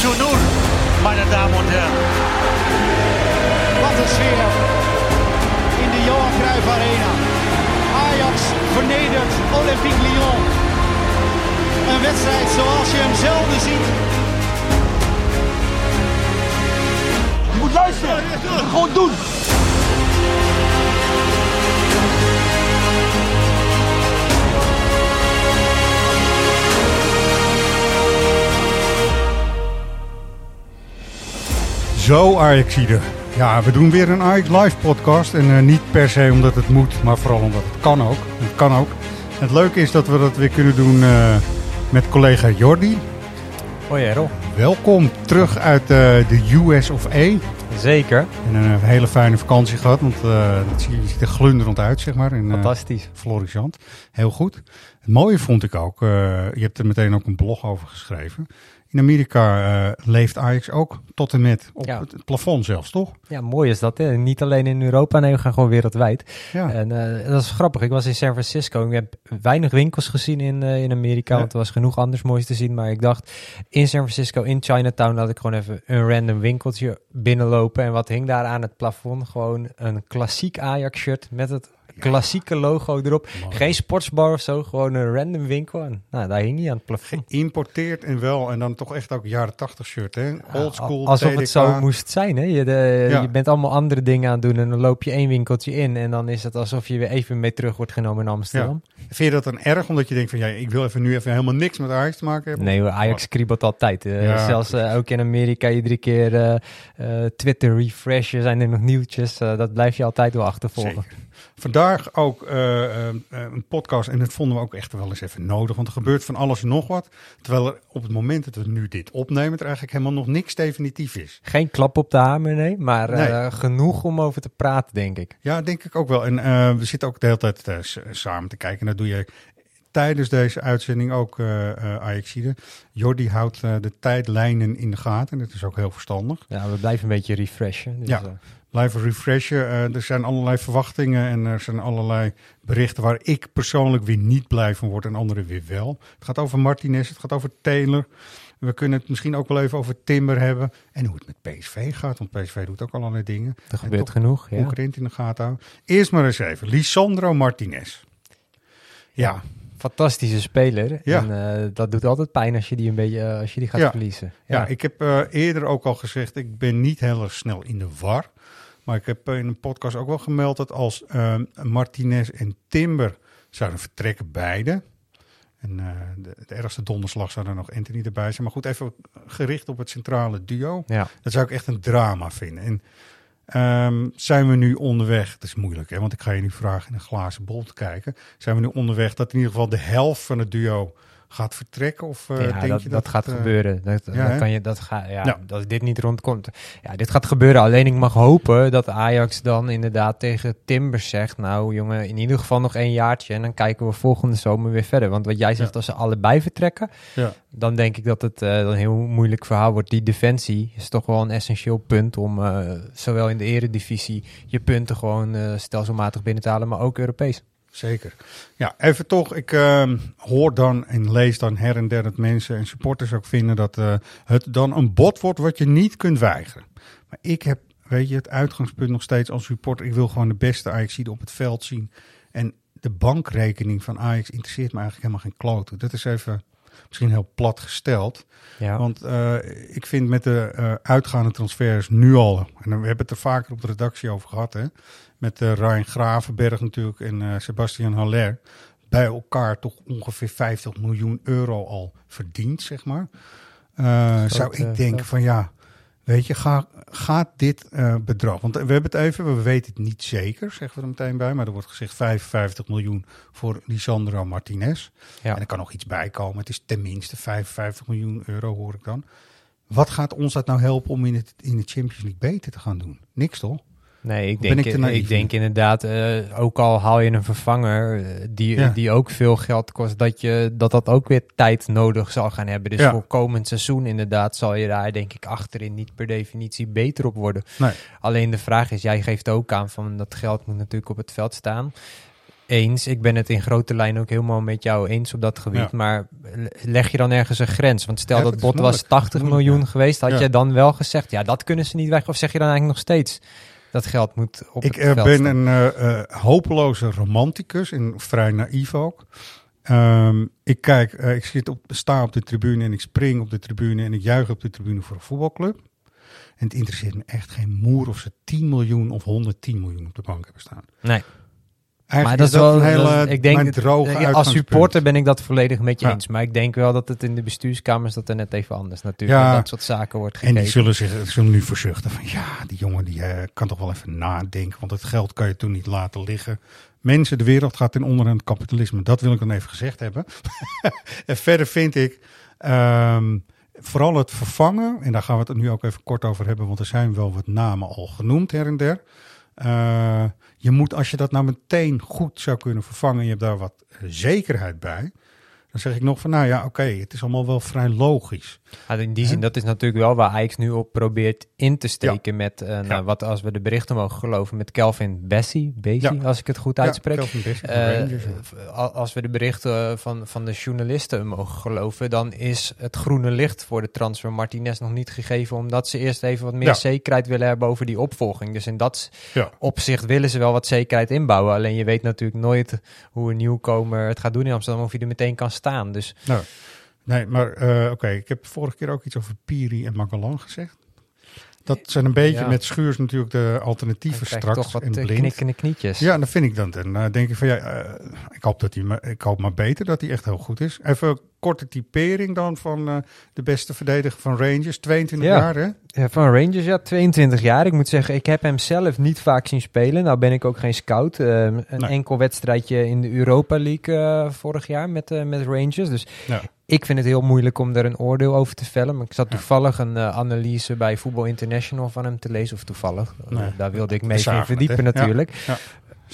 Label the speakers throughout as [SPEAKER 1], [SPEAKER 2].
[SPEAKER 1] 4 0 meine Damen und.
[SPEAKER 2] Wat een sfeer in de Johan Cruijff Arena. Ajax vernedert Olympique Lyon. Een wedstrijd zoals je hem zelden ziet.
[SPEAKER 1] Je moet luisteren. Gewoon doen.
[SPEAKER 3] Zo Ajaxide. Ja, we doen weer een Ajax Live podcast. En eh, niet per se omdat het moet, maar vooral omdat het kan ook. Het kan ook. Het leuke is dat we dat weer kunnen doen eh, met collega Jordi.
[SPEAKER 4] Hoi Errol.
[SPEAKER 3] Welkom terug uit eh, de US of A.
[SPEAKER 4] Zeker.
[SPEAKER 3] En een hele fijne vakantie gehad, want dat ziet er glunderend uit, zeg maar. In,
[SPEAKER 4] Fantastisch.
[SPEAKER 3] Florissant. Heel goed. Het mooie vond ik ook, je hebt er meteen ook een blog over geschreven. In Amerika uh, leeft Ajax ook tot en met op
[SPEAKER 4] Ja.
[SPEAKER 3] het plafond zelfs, toch?
[SPEAKER 4] Ja, mooi is dat. Hè? Niet alleen in Europa, nee, we gaan gewoon wereldwijd.
[SPEAKER 3] Ja.
[SPEAKER 4] En eh, dat is grappig. Ik was in San Francisco. Ik heb weinig winkels gezien in, eh, in Amerika,
[SPEAKER 3] Ja.
[SPEAKER 4] want er was genoeg anders moois te zien. Maar ik dacht, in San Francisco, in Chinatown, dat ik gewoon even een random winkeltje binnenlopen. En wat hing daar aan het plafond? Gewoon een klassiek Ajax-shirt met het klassieke logo erop.
[SPEAKER 3] Mooi.
[SPEAKER 4] Geen sportsbar of zo, gewoon een random winkel. En nou, daar hing hij aan het plafond.
[SPEAKER 3] Geïmporteerd en wel. En dan toch echt ook jaren tachtig shirt, hè? Old school,
[SPEAKER 4] Alsof het zo moest zijn. Hè? Je, de, je bent allemaal andere dingen aan het doen en dan loop je één winkeltje in en dan is het alsof je weer even mee terug wordt genomen in Amsterdam.
[SPEAKER 3] Vind je dat dan erg, omdat je denkt van... Ja, ik wil even nu even helemaal niks met Ajax te maken hebben?
[SPEAKER 4] Nee, Ajax kriebelt altijd. Eh, zelfs eh, ook in Amerika iedere keer eh, eh, Twitter refreshen, zijn er nog nieuwtjes. dat blijf je altijd wel achtervolgen.
[SPEAKER 3] Zeker. Vandaag ook eh, eh, eh, een podcast en dat vonden we ook echt wel eens even nodig. Want er gebeurt van alles en nog wat. Terwijl er op het moment dat we nu dit opnemen... er eigenlijk helemaal nog niks definitief is.
[SPEAKER 4] Geen klap op de hamer, nee, maar genoeg om over te praten, denk ik.
[SPEAKER 3] Ja, denk ik ook wel. En we zitten ook de hele tijd samen te kijken. En dat doe je tijdens deze uitzending ook, eh Ajaxide. Jordi houdt de tijdlijnen in de gaten. Dat is ook heel verstandig.
[SPEAKER 4] Ja, we blijven een beetje refreshen. Dus,
[SPEAKER 3] Ja. Live refreshen. eh, er zijn allerlei verwachtingen en er zijn allerlei berichten waar ik persoonlijk weer niet blij van word en anderen weer wel. Het gaat over Martinez, het gaat over Taylor. We kunnen het misschien ook wel even over Timber hebben. En hoe het met PSV gaat, want PSV doet ook allerlei dingen.
[SPEAKER 4] er gebeurt genoeg. Ja.
[SPEAKER 3] concurrent in de gaten houden. Eerst maar eens even, Lisandro Martinez. Ja,
[SPEAKER 4] Fantastische speler.
[SPEAKER 3] Ja.
[SPEAKER 4] En eh, dat doet altijd pijn als je die een beetje eh, als je die gaat
[SPEAKER 3] Ja.
[SPEAKER 4] verliezen.
[SPEAKER 3] ja. ik heb eerder ook al gezegd, ik ben niet heel erg snel in de war. Maar ik heb in een podcast ook wel gemeld dat als eh, Martinez en Timber zouden vertrekken, beide. En eh, de, de ergste donderslag zou er nog Anthony erbij zijn. Maar goed, even gericht op het centrale duo.
[SPEAKER 4] ja.
[SPEAKER 3] Dat zou ik echt een drama vinden. En ehm, zijn we nu onderweg, dat is moeilijk hè, want ik ga je nu vragen in een glazen bol te kijken. Zijn we nu onderweg dat in ieder geval de helft van het duo gaat vertrekken? Of eh,
[SPEAKER 4] ja,
[SPEAKER 3] denk
[SPEAKER 4] dat,
[SPEAKER 3] je
[SPEAKER 4] dat,
[SPEAKER 3] dat,
[SPEAKER 4] gaat
[SPEAKER 3] het, eh,
[SPEAKER 4] gebeuren. Dat,
[SPEAKER 3] ja,
[SPEAKER 4] dat kan je, dat ga, ja,
[SPEAKER 3] Ja.
[SPEAKER 4] Als dit niet rondkomt. Ja, dit gaat gebeuren. Alleen ik mag hopen dat Ajax dan inderdaad tegen Timbers zegt... nou jongen, in ieder geval nog één jaartje... en dan kijken we volgende zomer weer verder. Want wat jij zegt, als ze allebei vertrekken... Dan denk ik dat het eh, een heel moeilijk verhaal wordt. Die defensie is toch wel een essentieel punt... om zowel in de eredivisie je punten gewoon stelselmatig binnen te halen... maar ook Europees.
[SPEAKER 3] Zeker. Ja, even toch. Ik ehm, hoor dan en lees dan her en der dat mensen en supporters ook vinden dat eh, het dan een bod wordt wat je niet kunt weigeren. Maar ik heb, weet je, het uitgangspunt nog steeds als supporter. Ik wil gewoon de beste Ajax op het veld zien. En de bankrekening van Ajax interesseert me eigenlijk helemaal geen klote. Dat is even misschien heel plat gesteld.
[SPEAKER 4] Ja.
[SPEAKER 3] Want eh, ik vind met de eh, uitgaande transfers nu al, en we hebben het er vaker op de redactie over gehad, hè, met eh, Ryan Gravenberg natuurlijk en Sebastian Haller, bij elkaar toch ongeveer 50 miljoen euro al verdiend, zeg maar. Zou ik denken van ja, weet je, ga, gaat dit eh, bedrag, want we hebben het even, we weten het niet zeker, zeggen we er meteen bij, maar er wordt gezegd 55 miljoen voor Lisandro Martinez.
[SPEAKER 4] Ja.
[SPEAKER 3] En er kan nog iets bij komen. Het is tenminste 55 miljoen euro, hoor ik dan. Wat gaat ons dat nou helpen om in, het, in de Champions League beter te gaan doen? Niks toch?
[SPEAKER 4] Nee, ik denk,
[SPEAKER 3] ik
[SPEAKER 4] denk inderdaad, eh, ook al haal je een vervanger eh, die,
[SPEAKER 3] Ja.
[SPEAKER 4] die ook veel geld kost, dat, je, dat dat ook weer tijd nodig zal gaan hebben. Dus
[SPEAKER 3] Ja.
[SPEAKER 4] voor komend seizoen inderdaad zal je daar denk ik achterin niet per definitie beter op worden.
[SPEAKER 3] Nee.
[SPEAKER 4] Alleen de vraag is, jij geeft ook aan van dat geld moet natuurlijk op het veld staan. eens. Ik ben het in grote lijnen ook helemaal met jou eens op dat gebied.
[SPEAKER 3] Ja.
[SPEAKER 4] Maar leg je dan ergens een grens? Want stel
[SPEAKER 3] Ja,
[SPEAKER 4] dat bot was
[SPEAKER 3] moeilijk.
[SPEAKER 4] 80
[SPEAKER 3] Moeilijk,
[SPEAKER 4] miljoen
[SPEAKER 3] ja.
[SPEAKER 4] geweest, had
[SPEAKER 3] Ja.
[SPEAKER 4] je dan wel gezegd, ja, dat kunnen ze niet weg? Of zeg je dan eigenlijk nog steeds, dat geld moet op
[SPEAKER 3] Ik
[SPEAKER 4] het
[SPEAKER 3] eh, ben
[SPEAKER 4] staan?
[SPEAKER 3] een eh, eh, hopeloze romanticus en vrij naïef ook. Ehm, ik kijk, ik zit op, sta op de tribune en ik spring op de tribune en ik juich op de tribune voor een voetbalclub. En het interesseert me echt geen moer of ze 10 miljoen of 110 miljoen op de bank hebben staan.
[SPEAKER 4] Nee.
[SPEAKER 3] Eigenlijk
[SPEAKER 4] Maar dat is wel,
[SPEAKER 3] een hele,
[SPEAKER 4] is- ik denk,
[SPEAKER 3] droge
[SPEAKER 4] eh, als supporter ben ik dat volledig met je
[SPEAKER 3] Ja.
[SPEAKER 4] eens. Maar ik denk wel dat het in de bestuurskamers dat er net even anders natuurlijk
[SPEAKER 3] Ja.
[SPEAKER 4] dat soort zaken wordt
[SPEAKER 3] En
[SPEAKER 4] gekeken.
[SPEAKER 3] die zullen, zich, zullen nu verzuchten van ja, die jongen die eh, kan toch wel even nadenken. Want het geld kan je toen niet laten liggen. Mensen, de wereld gaat ten onder aan het kapitalisme. Dat wil ik dan even gezegd hebben. en verder vind ik ehm, vooral het vervangen. En daar gaan we het nu ook even kort over hebben. Want er zijn wel wat namen al genoemd her en der. Eh, je moet, als je dat nou meteen goed zou kunnen vervangen. En je hebt daar wat eh, zekerheid bij. Dan zeg ik nog van nou ja, oké, het is allemaal wel vrij logisch.
[SPEAKER 4] Ja, in die zin, dat is natuurlijk wel waar Ajax nu op probeert in te steken met, eh, nou,
[SPEAKER 3] Ja.
[SPEAKER 4] wat als we de berichten mogen geloven, met Kelvin Bessie, Bessie als ik het goed uitspreek.
[SPEAKER 3] Bessie
[SPEAKER 4] Eh, als we de berichten van, van de journalisten mogen geloven, dan is het groene licht voor de transfer Martinez nog niet gegeven, omdat ze eerst even wat meer zekerheid willen hebben over die opvolging. Dus in dat opzicht willen ze wel wat zekerheid inbouwen. Alleen je weet natuurlijk nooit hoe een nieuwkomer het gaat doen in Amsterdam, of hij er meteen kan staan. Dus
[SPEAKER 3] Nou, nee, maar eh, oké, ik heb vorige keer ook iets over Piri en Magalan gezegd. Dat zijn een beetje
[SPEAKER 4] Ja.
[SPEAKER 3] met Schuurs natuurlijk de
[SPEAKER 4] dan
[SPEAKER 3] alternatieven straks
[SPEAKER 4] toch wat
[SPEAKER 3] en
[SPEAKER 4] eh,
[SPEAKER 3] blind.
[SPEAKER 4] knikkende knietjes.
[SPEAKER 3] Ja, dan vind ik dat. En dan denk ik van ja, eh, ik hoop dat hij, maar ik hoop maar beter dat hij echt heel goed is. Even korte typering dan van eh, de beste verdediger van Rangers, 22
[SPEAKER 4] Ja.
[SPEAKER 3] jaar hè?
[SPEAKER 4] Ja, van Rangers, ja, 22 jaar. Ik moet zeggen, ik heb hem zelf niet vaak zien spelen. Nou ben ik ook geen scout. Ehm, een
[SPEAKER 3] Nee.
[SPEAKER 4] enkel wedstrijdje in de Europa League eh, vorig jaar met, eh, met Rangers. Dus
[SPEAKER 3] Ja.
[SPEAKER 4] ik vind het heel moeilijk om daar een oordeel over te vellen. Maar ik zat toevallig een eh, analyse bij Football International van hem te lezen. Of toevallig. Eh,
[SPEAKER 3] Nee.
[SPEAKER 4] daar wilde ik mee verdiepen natuurlijk.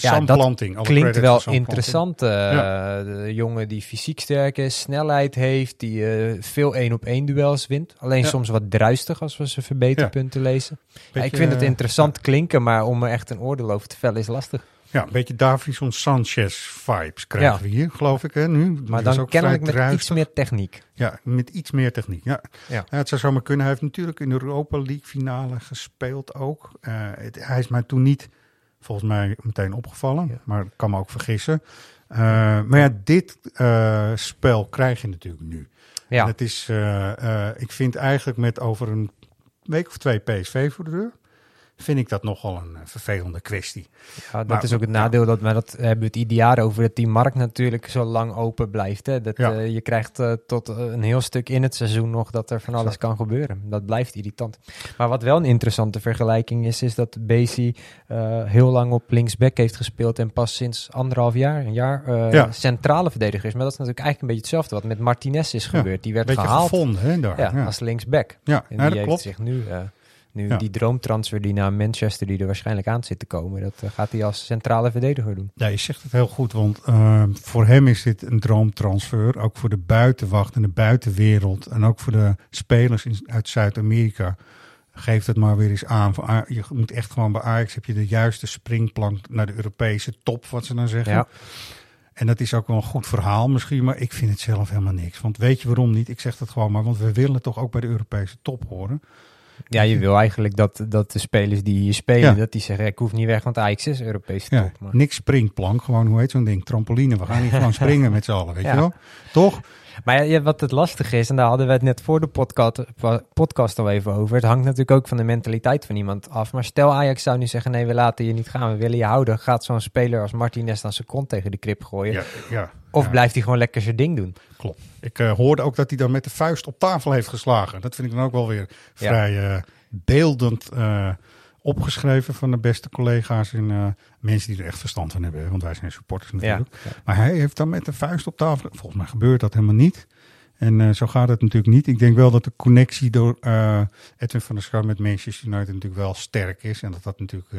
[SPEAKER 4] Ja, dat Klinkt wel interessant. eh,
[SPEAKER 3] Ja.
[SPEAKER 4] De jongen die fysiek sterk is, snelheid heeft, die eh, veel één op één duels wint. Alleen
[SPEAKER 3] Ja.
[SPEAKER 4] soms wat druistig als we zijn verbeterpunten lezen. Ja, ik
[SPEAKER 3] Beetje,
[SPEAKER 4] vind het
[SPEAKER 3] eh,
[SPEAKER 4] interessant klinken, maar om er echt een oordeel over te vellen is lastig.
[SPEAKER 3] Ja, een beetje Davison Sanchez vibes krijgen we hier, geloof ik. Hè, nu. Die
[SPEAKER 4] Maar
[SPEAKER 3] was
[SPEAKER 4] dan kennelijk met iets meer techniek.
[SPEAKER 3] Ja, met iets meer techniek. Ja.
[SPEAKER 4] Ja.
[SPEAKER 3] Het zou zomaar kunnen. Hij heeft natuurlijk in de Europa League finale gespeeld ook. Het- hij is mij toen niet, volgens mij, meteen opgevallen.
[SPEAKER 4] Ja.
[SPEAKER 3] Maar ik kan me ook vergissen. Eh, maar ja, dit eh, spel krijg je natuurlijk nu. En
[SPEAKER 4] Ja,
[SPEAKER 3] het is, eh, ik vind eigenlijk met over een week of twee PSV voor de deur... vind ik dat nogal een eh, vervelende kwestie.
[SPEAKER 4] ja dat
[SPEAKER 3] maar-
[SPEAKER 4] is ook het
[SPEAKER 3] ja.
[SPEAKER 4] nadeel. Dat, maar dat hebben we het ieder jaar over. Dat die markt natuurlijk zo lang open blijft. Hè. Dat,
[SPEAKER 3] Ja.
[SPEAKER 4] eh, je krijgt eh, tot een heel stuk in het seizoen nog dat er van alles
[SPEAKER 3] Exact.
[SPEAKER 4] kan gebeuren. Dat blijft irritant. Maar wat wel een interessante vergelijking is, is dat Basie heel lang op linksback heeft gespeeld. En pas sinds anderhalf jaar, een jaar,
[SPEAKER 3] Ja.
[SPEAKER 4] centrale verdediger is. Maar dat is natuurlijk eigenlijk een beetje hetzelfde wat met Martinez is gebeurd. Die werd gehaald
[SPEAKER 3] gevonden, hè, daar.
[SPEAKER 4] ja, als linksback.
[SPEAKER 3] ja.
[SPEAKER 4] En
[SPEAKER 3] ja,
[SPEAKER 4] die
[SPEAKER 3] dat
[SPEAKER 4] heeft
[SPEAKER 3] klopt.
[SPEAKER 4] zich nu, nu
[SPEAKER 3] Ja.
[SPEAKER 4] die droomtransfer die naar Manchester, die er waarschijnlijk aan zit te komen, dat eh, gaat hij als centrale verdediger doen.
[SPEAKER 3] Ja, je zegt het heel goed, want eh, voor hem is dit een droomtransfer. Ook voor de buitenwacht en de buitenwereld. En ook voor de spelers in, uit Zuid-Amerika. Geeft het maar weer eens aan. Je moet echt gewoon bij Ajax heb je de juiste springplank naar de Europese top, wat ze dan zeggen.
[SPEAKER 4] Ja.
[SPEAKER 3] En dat is ook wel een goed verhaal misschien, maar ik vind het zelf helemaal niks. Want weet je waarom niet? Ik zeg dat gewoon maar, want we willen toch ook bij de Europese top horen.
[SPEAKER 4] Ja, je wil eigenlijk dat, dat de spelers die hier spelen,
[SPEAKER 3] Ja.
[SPEAKER 4] dat die zeggen, ik hoef niet weg, want Ajax is Europese
[SPEAKER 3] Ja,
[SPEAKER 4] top. Maar,
[SPEAKER 3] niks springplank, gewoon hoe heet zo'n ding? Trampoline. We gaan niet gewoon springen met z'n allen, weet
[SPEAKER 4] Ja.
[SPEAKER 3] je wel? Toch?
[SPEAKER 4] maar ja, wat het lastige is, en daar hadden we het net voor de podcast, podcast al even over, het hangt natuurlijk ook van de mentaliteit van iemand af. Maar stel Ajax zou nu zeggen, nee, we laten je niet gaan, we willen je houden. Gaat zo'n speler als Martinez dan zijn kont tegen de krip gooien?
[SPEAKER 3] Ja, ja.
[SPEAKER 4] Of
[SPEAKER 3] Ja.
[SPEAKER 4] blijft hij gewoon lekker zijn ding doen?
[SPEAKER 3] Klopt. Ik eh, hoorde ook dat hij dan met de vuist op tafel heeft geslagen. Dat vind ik dan ook wel weer
[SPEAKER 4] Ja.
[SPEAKER 3] vrij eh, beeldend eh, opgeschreven van de beste collega's en mensen die er echt verstand van hebben. Want wij zijn supporters natuurlijk.
[SPEAKER 4] Ja.
[SPEAKER 3] Maar hij heeft dan met de vuist op tafel. Volgens mij gebeurt dat helemaal niet. En zo gaat het natuurlijk niet. Ik denk wel dat de connectie door Edwin van der Sar met Manchester United natuurlijk wel sterk is. En dat dat natuurlijk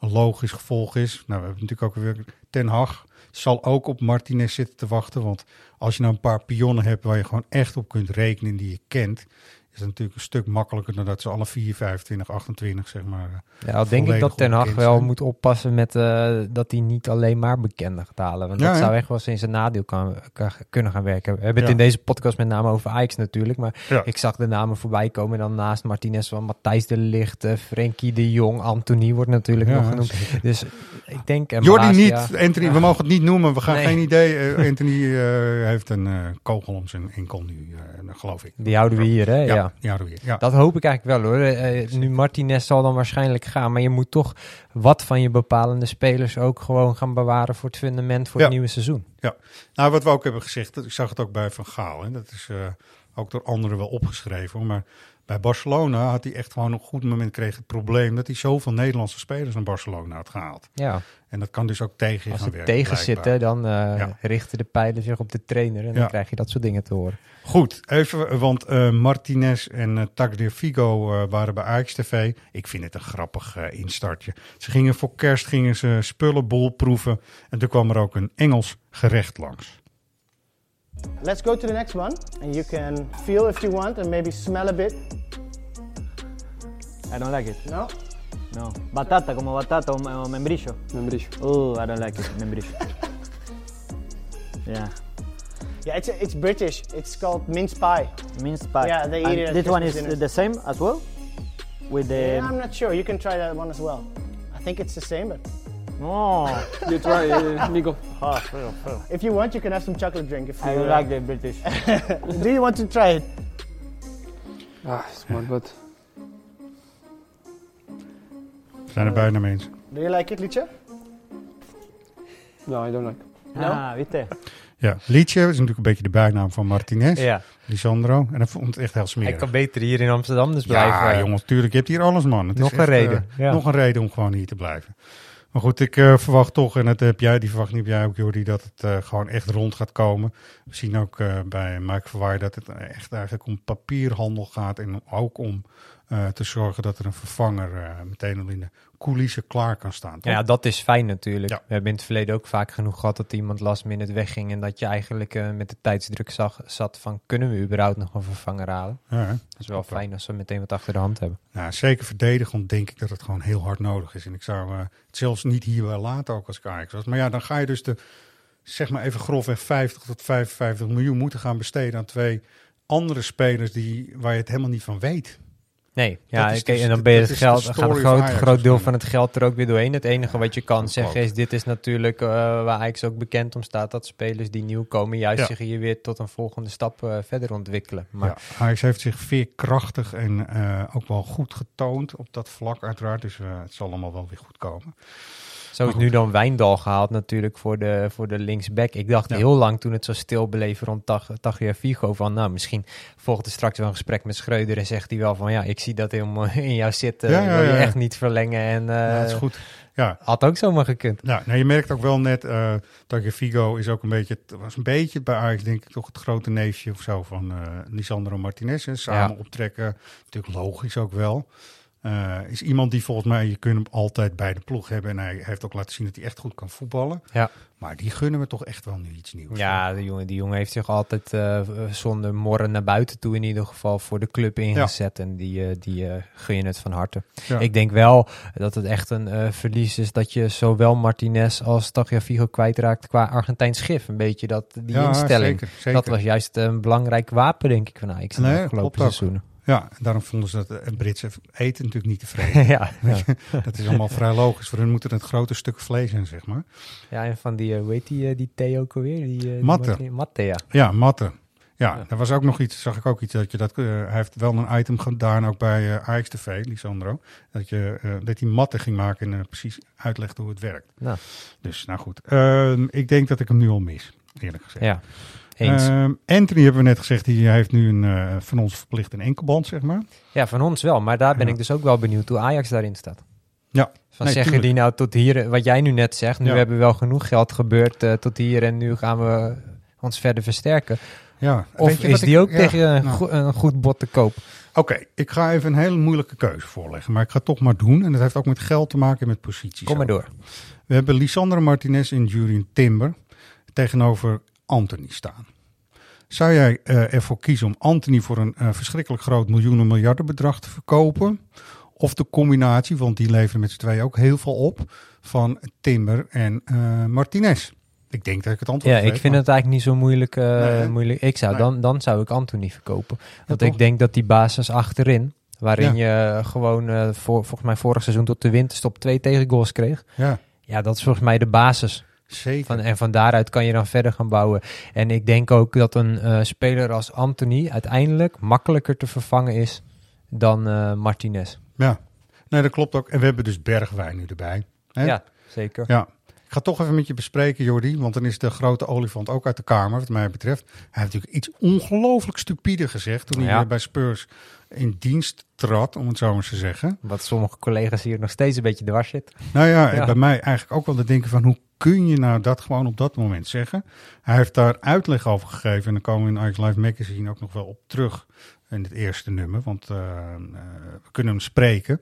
[SPEAKER 3] een logisch gevolg is. Nou, we hebben natuurlijk ook weer Ten Hag. Zal ook op Martinez zitten te wachten. Want als je nou een paar pionnen hebt waar je gewoon echt op kunt rekenen die je kent. Is het natuurlijk een stuk makkelijker dan dat ze alle 4, 25, 28 zeg maar. eh,
[SPEAKER 4] Ja, al denk ik dat Ten Hag wel
[SPEAKER 3] zijn.
[SPEAKER 4] moet oppassen met eh, dat hij niet alleen maar bekenden gaat halen. Want
[SPEAKER 3] Ja,
[SPEAKER 4] dat
[SPEAKER 3] ja.
[SPEAKER 4] zou echt wel eens in zijn nadeel kan, kan- kunnen gaan werken. We hebben het
[SPEAKER 3] Ja.
[SPEAKER 4] in deze podcast met name over Ajax natuurlijk. Maar ik zag de namen voorbij komen. En dan naast Martinez van Matthijs de Licht, eh, Frenkie de Jong, Anthony wordt natuurlijk nog genoemd.
[SPEAKER 3] zeker.
[SPEAKER 4] Dus ik denk... en
[SPEAKER 3] Jordi niet, Anthony, we mogen het niet noemen, we gaan
[SPEAKER 4] Nee.
[SPEAKER 3] geen idee. Anthony heeft een kogel om zijn enkel nu, geloof ik.
[SPEAKER 4] Die houden we hier, hè?
[SPEAKER 3] Ja,
[SPEAKER 4] ja.
[SPEAKER 3] Ja.
[SPEAKER 4] Dat hoop ik eigenlijk wel hoor. Eh, nu Martinez zal dan waarschijnlijk gaan. Maar je moet toch wat van je bepalende spelers ook gewoon gaan bewaren voor het fundament voor
[SPEAKER 3] Ja.
[SPEAKER 4] het nieuwe seizoen.
[SPEAKER 3] Nou, wat we ook hebben gezegd, dat- ik zag het ook bij Van Gaal. Hè, dat is eh, ook door anderen wel opgeschreven. Maar bij Barcelona had hij echt gewoon op een goed moment kreeg het probleem dat hij zoveel Nederlandse spelers naar Barcelona had gehaald.
[SPEAKER 4] Ja,
[SPEAKER 3] En dat kan dus ook tegen je
[SPEAKER 4] als
[SPEAKER 3] gaan
[SPEAKER 4] het
[SPEAKER 3] werken.
[SPEAKER 4] tegen dan
[SPEAKER 3] Ja.
[SPEAKER 4] richten de pijlen zich op de trainer. En dan krijg je dat soort dingen te horen.
[SPEAKER 3] Goed, even, want eh, Martinez en eh Tagliafico eh, waren bij Ajax TV. Ik vind het een grappig instartje. Ze gingen voor kerst gingen ze spullenbol proeven. En toen kwam er ook een Engels gerecht langs.
[SPEAKER 5] Let's go to the next one, and you can feel if you want, and maybe smell a bit.
[SPEAKER 6] I don't like it.
[SPEAKER 5] No?
[SPEAKER 6] No. Batata, como batata o, o membrillo.
[SPEAKER 7] Membrillo.
[SPEAKER 6] Oh, I don't like it. Membrillo. yeah.
[SPEAKER 5] Yeah, it's it's British. It's called mince pie.
[SPEAKER 6] Mince pie.
[SPEAKER 5] Yeah, they
[SPEAKER 6] And
[SPEAKER 5] eat it at
[SPEAKER 6] This one is
[SPEAKER 5] Christmas
[SPEAKER 6] the same as well? With the.
[SPEAKER 5] Yeah, I'm not sure. You can try that one as well. I think it's the same, but
[SPEAKER 6] No.
[SPEAKER 7] You try, uh, Nico.
[SPEAKER 5] if you want, you can have some chocolate drink. If you
[SPEAKER 6] I like the British.
[SPEAKER 5] Do you want to try it?
[SPEAKER 7] Ah, smart but
[SPEAKER 3] We zijn er bijna mensen.
[SPEAKER 5] Do you like it, Licha?
[SPEAKER 7] no, I don't like.
[SPEAKER 6] Ah, viste?
[SPEAKER 3] Ja, Liedje is natuurlijk een beetje de bijnaam van Martinez.
[SPEAKER 4] Ja,
[SPEAKER 3] Lisandro. En dat vond het echt heel
[SPEAKER 4] hij
[SPEAKER 3] smerig.
[SPEAKER 4] kan beter hier in Amsterdam dus blijven.
[SPEAKER 3] Ja, jongens, tuurlijk. Je hebt hier alles, man. Het is
[SPEAKER 4] Nog een
[SPEAKER 3] echt,
[SPEAKER 4] reden,
[SPEAKER 3] eh,
[SPEAKER 4] ja.
[SPEAKER 3] Nog een reden om gewoon hier te blijven. Maar goed, ik eh, verwacht toch, en dat heb jij, die verwacht niet heb jij ook, Jordi, dat het eh, gewoon echt rond gaat komen. We zien ook eh, bij Mike Verwaai dat het echt eigenlijk om papierhandel gaat en ook om te zorgen dat er een vervanger meteen al in de coulissen klaar kan staan. toch?
[SPEAKER 4] Ja, dat is fijn natuurlijk.
[SPEAKER 3] Ja.
[SPEAKER 4] We hebben in het verleden ook vaak genoeg gehad dat iemand last minute wegging. En dat je eigenlijk eh, met de tijdsdruk zag, zat van kunnen we überhaupt nog een vervanger halen.
[SPEAKER 3] Ja?
[SPEAKER 4] Dat is wel fijn als we meteen wat achter de hand hebben.
[SPEAKER 3] Nou, zeker verdedigend denk ik dat het gewoon heel hard nodig is. En ik zou eh, het zelfs niet hier wel laten, ook als ik Ajax was. Maar ja, dan ga je dus de, zeg maar even grofweg 50 tot 55 miljoen moeten gaan besteden aan twee andere spelers die, waar je het helemaal niet van weet.
[SPEAKER 4] Nee, ja,
[SPEAKER 3] is
[SPEAKER 4] oké,
[SPEAKER 3] dus
[SPEAKER 4] en dan ben je het geld, gaat een groot,
[SPEAKER 3] Ajax
[SPEAKER 4] groot deel van het geld er ook weer doorheen. Het enige wat je kan zeggen is, dit is natuurlijk eh, waar Ajax ook bekend om staat, dat spelers die nieuw komen juist
[SPEAKER 3] Ja.
[SPEAKER 4] zich hier weer tot een volgende stap eh, verder ontwikkelen. Maar
[SPEAKER 3] ja, Ajax heeft zich veerkrachtig en eh, ook wel goed getoond op dat vlak uiteraard. Dus het zal allemaal wel weer goed komen.
[SPEAKER 4] Zo is nu dan Wijndal gehaald natuurlijk voor de, voor de linksback. Ik dacht
[SPEAKER 3] Ja.
[SPEAKER 4] heel lang toen het zo stil bleef rond Tag- Tagliafico van... nou, misschien volgt er straks wel een gesprek met Schreuder... en zegt hij wel van ja, ik zie dat helemaal in jou zitten.
[SPEAKER 3] Ja,
[SPEAKER 4] Ja, wil je echt niet verlengen. En eh,
[SPEAKER 3] ja, dat is goed. Ja,
[SPEAKER 4] had ook zomaar gekund.
[SPEAKER 3] Ja, nou, je merkt ook wel net, eh Tagliafico is ook een beetje, was een beetje bij Ajax denk ik toch het grote neefje of zo van eh Lisandro Martinez. hè. Samen optrekken, natuurlijk logisch ook wel. Eh, is iemand die volgens mij, je kunt hem altijd bij de ploeg hebben. En hij heeft ook laten zien dat hij echt goed kan voetballen.
[SPEAKER 4] Ja.
[SPEAKER 3] Maar die gunnen we toch echt wel nu iets nieuws.
[SPEAKER 4] Ja, die jongen, die jongen heeft zich altijd eh, zonder morren naar buiten toe in ieder geval voor de club ingezet. En die, eh, die gun je het van harte.
[SPEAKER 3] Ja.
[SPEAKER 4] Ik denk wel dat het echt een verlies is dat je zowel Martinez als Tagliafico kwijtraakt qua Argentijns schif. Een beetje dat, die
[SPEAKER 3] Ja,
[SPEAKER 4] instelling.
[SPEAKER 3] zeker, zeker.
[SPEAKER 4] Dat was juist een belangrijk wapen, denk ik, van Ajax in de afgelopen seizoenen.
[SPEAKER 3] Ja, en daarom vonden ze dat eh, Britse eten natuurlijk niet tevreden.
[SPEAKER 4] ja, ja.
[SPEAKER 3] dat is allemaal vrij logisch. Voor hun moet het een grote stuk vlees zijn, zeg maar.
[SPEAKER 4] ja, en van die, eh, hoe heet die, eh, die Theo ook alweer? Die, eh, die
[SPEAKER 3] Matte.
[SPEAKER 4] Matte, ja.
[SPEAKER 3] Ja, matten. Ja,
[SPEAKER 4] Ja.
[SPEAKER 3] er was ook nog iets, zag ik ook iets, dat je dat, eh, hij heeft wel een item gedaan ook bij eh Ajax TV, Lisandro, dat je, eh, dat hij matten ging maken en eh, precies uitlegde hoe het werkt.
[SPEAKER 4] Nou.
[SPEAKER 3] Dus, nou goed. Ehm, ik denk dat ik hem nu al mis, eerlijk gezegd.
[SPEAKER 4] ja. Eens.
[SPEAKER 3] Ehm, Anthony hebben we net gezegd, die heeft nu een, eh, van ons verplicht een enkelband, zeg maar.
[SPEAKER 4] Ja, van ons wel. Maar daar ben
[SPEAKER 3] Ja.
[SPEAKER 4] ik dus ook wel benieuwd hoe Ajax daarin staat.
[SPEAKER 3] Ja.
[SPEAKER 4] Van
[SPEAKER 3] Nee,
[SPEAKER 4] zeggen
[SPEAKER 3] tuurlijk.
[SPEAKER 4] die nou tot hier, wat jij nu net zegt, nu
[SPEAKER 3] Ja.
[SPEAKER 4] hebben we wel genoeg geld gebeurd eh, tot hier en nu gaan we ons verder versterken.
[SPEAKER 3] Ja.
[SPEAKER 4] Of
[SPEAKER 3] je
[SPEAKER 4] is die
[SPEAKER 3] ik-
[SPEAKER 4] ook
[SPEAKER 3] ja,
[SPEAKER 4] tegen een,
[SPEAKER 3] nou.
[SPEAKER 4] een goed bod te koop?
[SPEAKER 3] Oké, ik ga even een hele moeilijke keuze voorleggen, maar ik ga het toch maar doen. En dat heeft ook met geld te maken en met posities.
[SPEAKER 4] Kom maar door.
[SPEAKER 3] We hebben Lisandro Martinez en Julian Timber tegenover Anthony staan. Zou jij eh, ervoor kiezen om Anthony voor een eh, verschrikkelijk groot miljoenen miljardenbedrag te verkopen? Of de combinatie, want die leveren met z'n tweeën ook heel veel op, van Timber en eh, Martinez? Ik denk dat ik het antwoord
[SPEAKER 4] Ja,
[SPEAKER 3] weet,
[SPEAKER 4] ik vind
[SPEAKER 3] maar-
[SPEAKER 4] het eigenlijk niet zo moeilijk.
[SPEAKER 3] Nee,
[SPEAKER 4] moeilijk. Ik zou
[SPEAKER 3] Nee.
[SPEAKER 4] dan, dan zou ik Anthony verkopen. Want ik denk dat die basis achterin, waarin je gewoon voor, volgens mij vorig seizoen tot de winterstop twee tegengoals kreeg.
[SPEAKER 3] Ja,
[SPEAKER 4] Ja, dat is volgens mij de basis.
[SPEAKER 3] Zeker.
[SPEAKER 4] Van, en van daaruit kan je dan verder gaan bouwen. En ik denk ook dat een eh, speler als Anthony uiteindelijk makkelijker te vervangen is dan eh, Martinez.
[SPEAKER 3] Ja, nee, dat klopt ook. En we hebben dus Bergwijn nu erbij. Hè?
[SPEAKER 4] Ja, zeker.
[SPEAKER 3] Ja. Ik ga toch even met je bespreken, Jordi. Want dan is de grote olifant ook uit de kamer, wat mij betreft. Hij heeft natuurlijk iets ongelooflijk stupide gezegd toen hij
[SPEAKER 4] Ja.
[SPEAKER 3] eh, bij Spurs in dienst trad, om het zo maar te zeggen.
[SPEAKER 4] Wat sommige collega's hier nog steeds een beetje dwars zit.
[SPEAKER 3] Nou ja,
[SPEAKER 4] Ja.
[SPEAKER 3] bij mij eigenlijk ook wel te denken van hoe kun je nou dat gewoon op dat moment zeggen? Hij heeft daar uitleg over gegeven en dan komen we in Ajax Live Magazine ook nog wel op terug in het eerste nummer, want eh, eh, we kunnen hem spreken.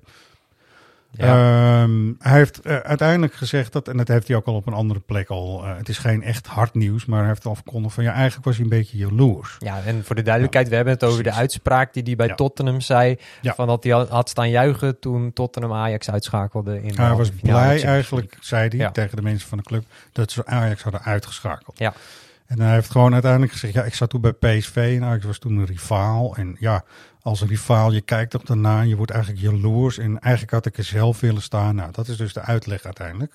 [SPEAKER 4] Ja.
[SPEAKER 3] Ehm, hij heeft eh, uiteindelijk gezegd dat, en dat heeft hij ook al op een andere plek al, eh, het is geen echt hard nieuws, maar hij heeft al verkondigd van ja, eigenlijk was hij een beetje jaloers.
[SPEAKER 4] Ja, en voor de duidelijkheid, we hebben het over de uitspraak die hij bij
[SPEAKER 3] Ja.
[SPEAKER 4] Tottenham zei. Van dat hij had- staan juichen toen Tottenham Ajax uitschakelde. In de
[SPEAKER 3] Hij was blij eigenlijk, zei hij tegen de mensen van de club, dat ze Ajax hadden uitgeschakeld.
[SPEAKER 4] Ja.
[SPEAKER 3] En hij heeft gewoon uiteindelijk gezegd, ja, ik zat toen bij PSV en Ajax was toen een rivaal. En ja, als een rivaal, je kijkt toch daarna en je wordt eigenlijk jaloers. En eigenlijk had ik er zelf willen staan. Nou, dat is dus de uitleg uiteindelijk.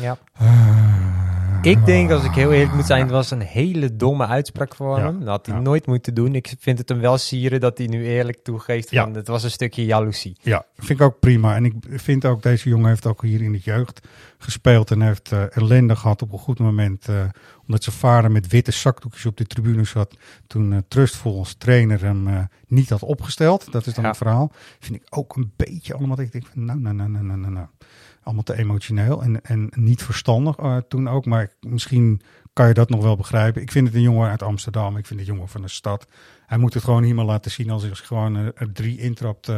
[SPEAKER 4] Ja.
[SPEAKER 3] Ah.
[SPEAKER 4] Ik denk, als ik heel eerlijk moet zijn, het was een hele domme uitspraak
[SPEAKER 3] Ja.
[SPEAKER 4] hem. Dat had hij
[SPEAKER 3] Ja.
[SPEAKER 4] nooit moeten doen. Ik vind het hem wel sieren dat hij nu eerlijk toegeeft
[SPEAKER 3] Ja.
[SPEAKER 4] het was een stukje jaloezie.
[SPEAKER 3] Ja, vind ik ook prima. En ik vind ook, deze jongen heeft ook hier in de jeugd gespeeld. En heeft eh, ellende gehad op een goed moment. eh, omdat zijn vader met witte zakdoekjes op de tribune zat. Toen eh Trustful als trainer hem eh, niet had opgesteld. Dat is dan
[SPEAKER 4] Ja.
[SPEAKER 3] het verhaal. Vind ik ook een beetje allemaal. dat Ik denk van nou, nou, nou, nou, nou, nou, nou. Allemaal te emotioneel en, en niet verstandig eh, toen ook. Maar ik- misschien kan je dat nog wel begrijpen. Ik vind het een jongen uit Amsterdam. Ik vind het een jongen van de stad. Hij moet het gewoon hier maar laten zien als hij gewoon er drie intrapt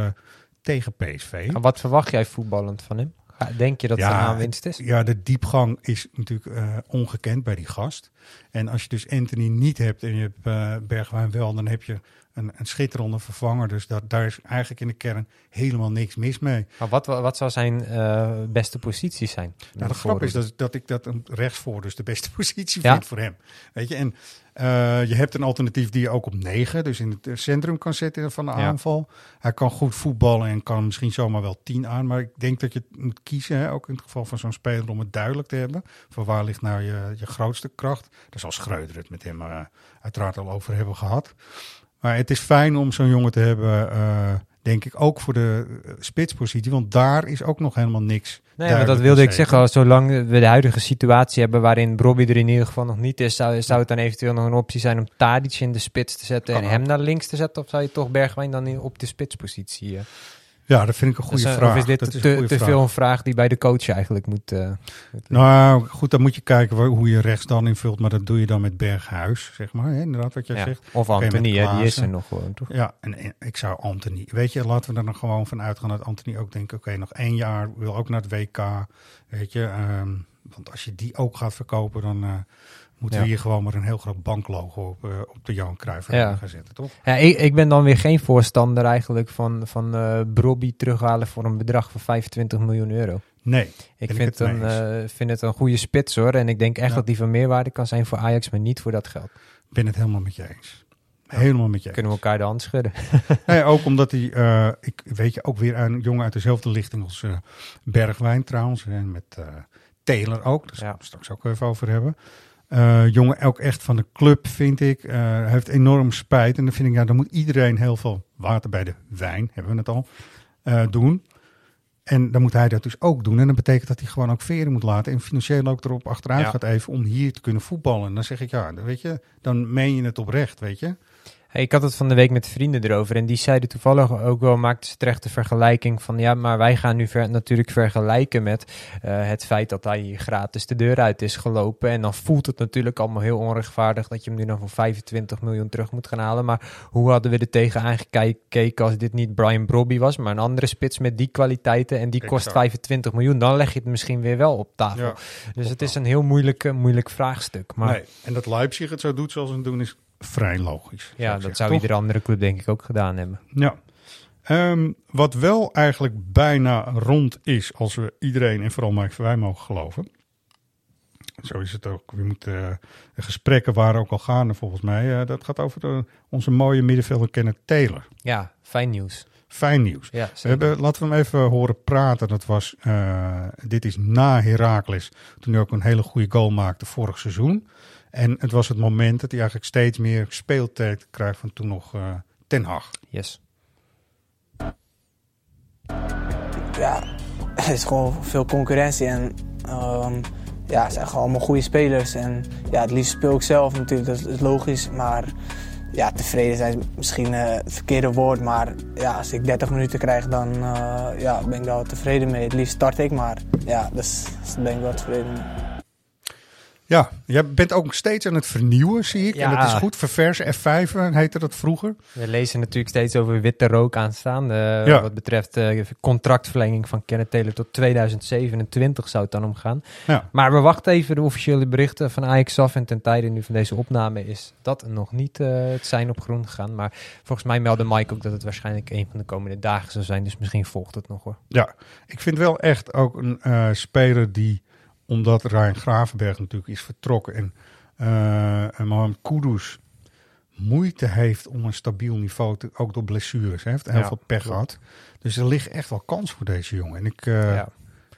[SPEAKER 3] tegen PSV.
[SPEAKER 4] En wat verwacht jij voetballend van hem? Denk je dat het een aanwinst is?
[SPEAKER 3] Ja, de diepgang is natuurlijk eh, ongekend bij die gast. En als je dus Anthony niet hebt en je hebt eh, Bergwijn wel, dan heb je een, een schitterende vervanger. Dus dat, daar is eigenlijk in de kern helemaal niks mis mee.
[SPEAKER 4] Maar wat, wat zou zijn eh, beste posities zijn?
[SPEAKER 3] Nou, de grap is dat, dat ik dat een rechtsvoor dus de beste positie
[SPEAKER 4] Ja.
[SPEAKER 3] vind voor hem. Weet je, en eh, je hebt een alternatief die je ook op negen, dus in het eh, centrum kan zetten van de
[SPEAKER 4] Ja.
[SPEAKER 3] aanval. Hij kan goed voetballen en kan misschien zomaar wel tien aan. Maar ik denk dat je moet kiezen, hè, ook in het geval van zo'n speler, om het duidelijk te hebben. Van waar ligt nou je, je grootste kracht? Daar zal Schreuder het met hem uiteraard al over hebben gehad. Maar het is fijn om zo'n jongen te hebben, eh, denk ik, ook voor de eh, spitspositie. Want daar is ook nog helemaal niks.
[SPEAKER 4] Nee, maar dat wilde ik zeggen. Als Zolang we de huidige situatie hebben waarin Bobby er in ieder geval nog niet is, zou, zou het dan eventueel nog een optie zijn om Tadic in de spits te zetten en hem naar links te zetten? Of zou je toch Bergwijn dan in- op de spitspositie? eh?
[SPEAKER 3] Ja, dat vind ik een goede
[SPEAKER 4] Dus, eh,
[SPEAKER 3] vraag.
[SPEAKER 4] Of is dit
[SPEAKER 3] dat
[SPEAKER 4] te,
[SPEAKER 3] is
[SPEAKER 4] te veel een vraag die bij de coach eigenlijk moet... eh, moet
[SPEAKER 3] Nou, goed, dan moet je kijken waar- hoe je rechts dan invult. Maar dat doe je dan met Berghuis, zeg maar. Hè? Inderdaad, wat jij
[SPEAKER 4] ja.
[SPEAKER 3] zegt.
[SPEAKER 4] Of Anthony, hè, die is er nog gewoon, toch?
[SPEAKER 3] Ja, en, en ik zou Anthony... Weet je, laten we er dan gewoon van uitgaan dat Anthony ook denkt... Oké, nog één jaar, wil ook naar het WK. Weet je, ehm, want als je die ook gaat verkopen... dan eh, moeten
[SPEAKER 4] Ja.
[SPEAKER 3] we hier gewoon maar een heel groot banklogo op, eh, op de Johan Cruijff
[SPEAKER 4] Ja.
[SPEAKER 3] Gaan zetten, toch?
[SPEAKER 4] Ja, ik, ik ben dan weer geen voorstander eigenlijk van, van eh Brobby terughalen voor een bedrag van 25 miljoen euro.
[SPEAKER 3] Nee,
[SPEAKER 4] Ik vind,
[SPEAKER 3] het
[SPEAKER 4] een, eh, vind het een goede spits hoor. En ik denk echt
[SPEAKER 3] Ja.
[SPEAKER 4] dat die van meerwaarde kan zijn voor Ajax, maar niet voor dat geld.
[SPEAKER 3] ik ben het helemaal met je eens. Helemaal met je eens.
[SPEAKER 4] Kunnen we elkaar de hand schudden.
[SPEAKER 3] Nee, ook omdat hij, ik weet je, ook weer een jongen uit dezelfde lichting als Bergwijn trouwens. En met eh Taylor ook, daar
[SPEAKER 4] Ja.
[SPEAKER 3] gaan we straks ook even over hebben. Eh, jongen ook echt van de club, vind ik. Hij heeft enorm spijt. En dan vind ik, ja, dan moet iedereen heel veel water bij de wijn, hebben we het al, eh, doen. En dan moet hij dat dus ook doen. En dat betekent dat hij gewoon ook veren moet laten. En financieel ook erop achteruit
[SPEAKER 4] Ja.
[SPEAKER 3] gaat even om hier te kunnen voetballen. En dan zeg ik, ja, dan weet je, dan meen je het oprecht, weet je.
[SPEAKER 4] Hey, ik had het van de week met vrienden erover en die zeiden toevallig ook wel, maakten ze terecht de vergelijking van ja, maar wij gaan nu ver, natuurlijk vergelijken met eh, het feit dat hij hier gratis de deur uit is gelopen. En dan voelt het natuurlijk allemaal heel onrechtvaardig dat je hem nu dan voor 25 miljoen terug moet gaan halen. Maar hoe hadden we er tegenaan gekeken als dit niet Brian Brobby was, maar een andere spits met die kwaliteiten en die kost
[SPEAKER 3] Exact.
[SPEAKER 4] 25 miljoen? Dan leg je het misschien weer wel op tafel.
[SPEAKER 3] Ja,
[SPEAKER 4] dus het is een heel moeilijk, moeilijk vraagstuk. Maar
[SPEAKER 3] Nee, en dat Leipzig het zo doet zoals ze het doen is vrij logisch.
[SPEAKER 4] Ja, dat
[SPEAKER 3] zeggen,
[SPEAKER 4] zou
[SPEAKER 3] toch?
[SPEAKER 4] iedere andere club denk ik ook gedaan hebben.
[SPEAKER 3] Ja. Ehm, wat wel eigenlijk bijna rond is, als we iedereen en vooral Mike Verwij mogen geloven. Zo is het ook. We moeten, eh, de gesprekken waren ook al gaande volgens mij. Eh, dat gaat over de- onze mooie middenvelder Kenneth Taylor.
[SPEAKER 4] Ja, fijn nieuws.
[SPEAKER 3] Fijn nieuws.
[SPEAKER 4] Ja,
[SPEAKER 3] We hebben, laten we hem even horen praten. Dat was, eh, dit is na Heracles, toen hij ook een hele goede goal maakte vorig seizoen. En het was het moment dat hij eigenlijk steeds meer speeltijd krijgt van toen nog eh, Ten Hag.
[SPEAKER 4] Yes.
[SPEAKER 8] ja, er is gewoon veel concurrentie en ehm, ja, het zijn gewoon allemaal goede spelers. En ja, het liefst speel ik zelf natuurlijk, dat is logisch. Maar ja, tevreden zijn is misschien eh, het verkeerde woord. Maar ja, als ik 30 minuten krijg, dan eh, ja, ben ik daar wel tevreden mee. Het liefst start ik, maar ja, dus, dus daar ben ik wel tevreden mee.
[SPEAKER 3] Ja, jij bent ook steeds aan het vernieuwen, zie ik. En
[SPEAKER 4] Ja.
[SPEAKER 3] dat is goed. Verversen F5 eh, heette dat vroeger.
[SPEAKER 4] We lezen natuurlijk steeds over witte rook aanstaan. eh,
[SPEAKER 3] Ja.
[SPEAKER 4] Wat betreft eh, contractverlenging van Kenneth Taylor tot 2027 zou het dan omgaan.
[SPEAKER 3] Ja.
[SPEAKER 4] Maar we wachten even de officiële berichten van Ajax af. En ten tijde nu van deze opname is dat nog niet eh, het zijn op groen gegaan. Maar volgens mij meldde Mike ook dat het waarschijnlijk een van de komende dagen zou zijn. Dus misschien volgt het nog hoor.
[SPEAKER 3] Ja, ik vind wel echt ook een speler die, omdat Ryan Gravenberg natuurlijk is vertrokken en, eh en Mohamed Kudus moeite heeft om een stabiel niveau te, ook door blessures. Hij heeft heel
[SPEAKER 4] Ja,
[SPEAKER 3] veel pech
[SPEAKER 4] klopt.
[SPEAKER 3] gehad. Dus er ligt echt wel kans voor deze jongen. En ik, eh,
[SPEAKER 4] ja.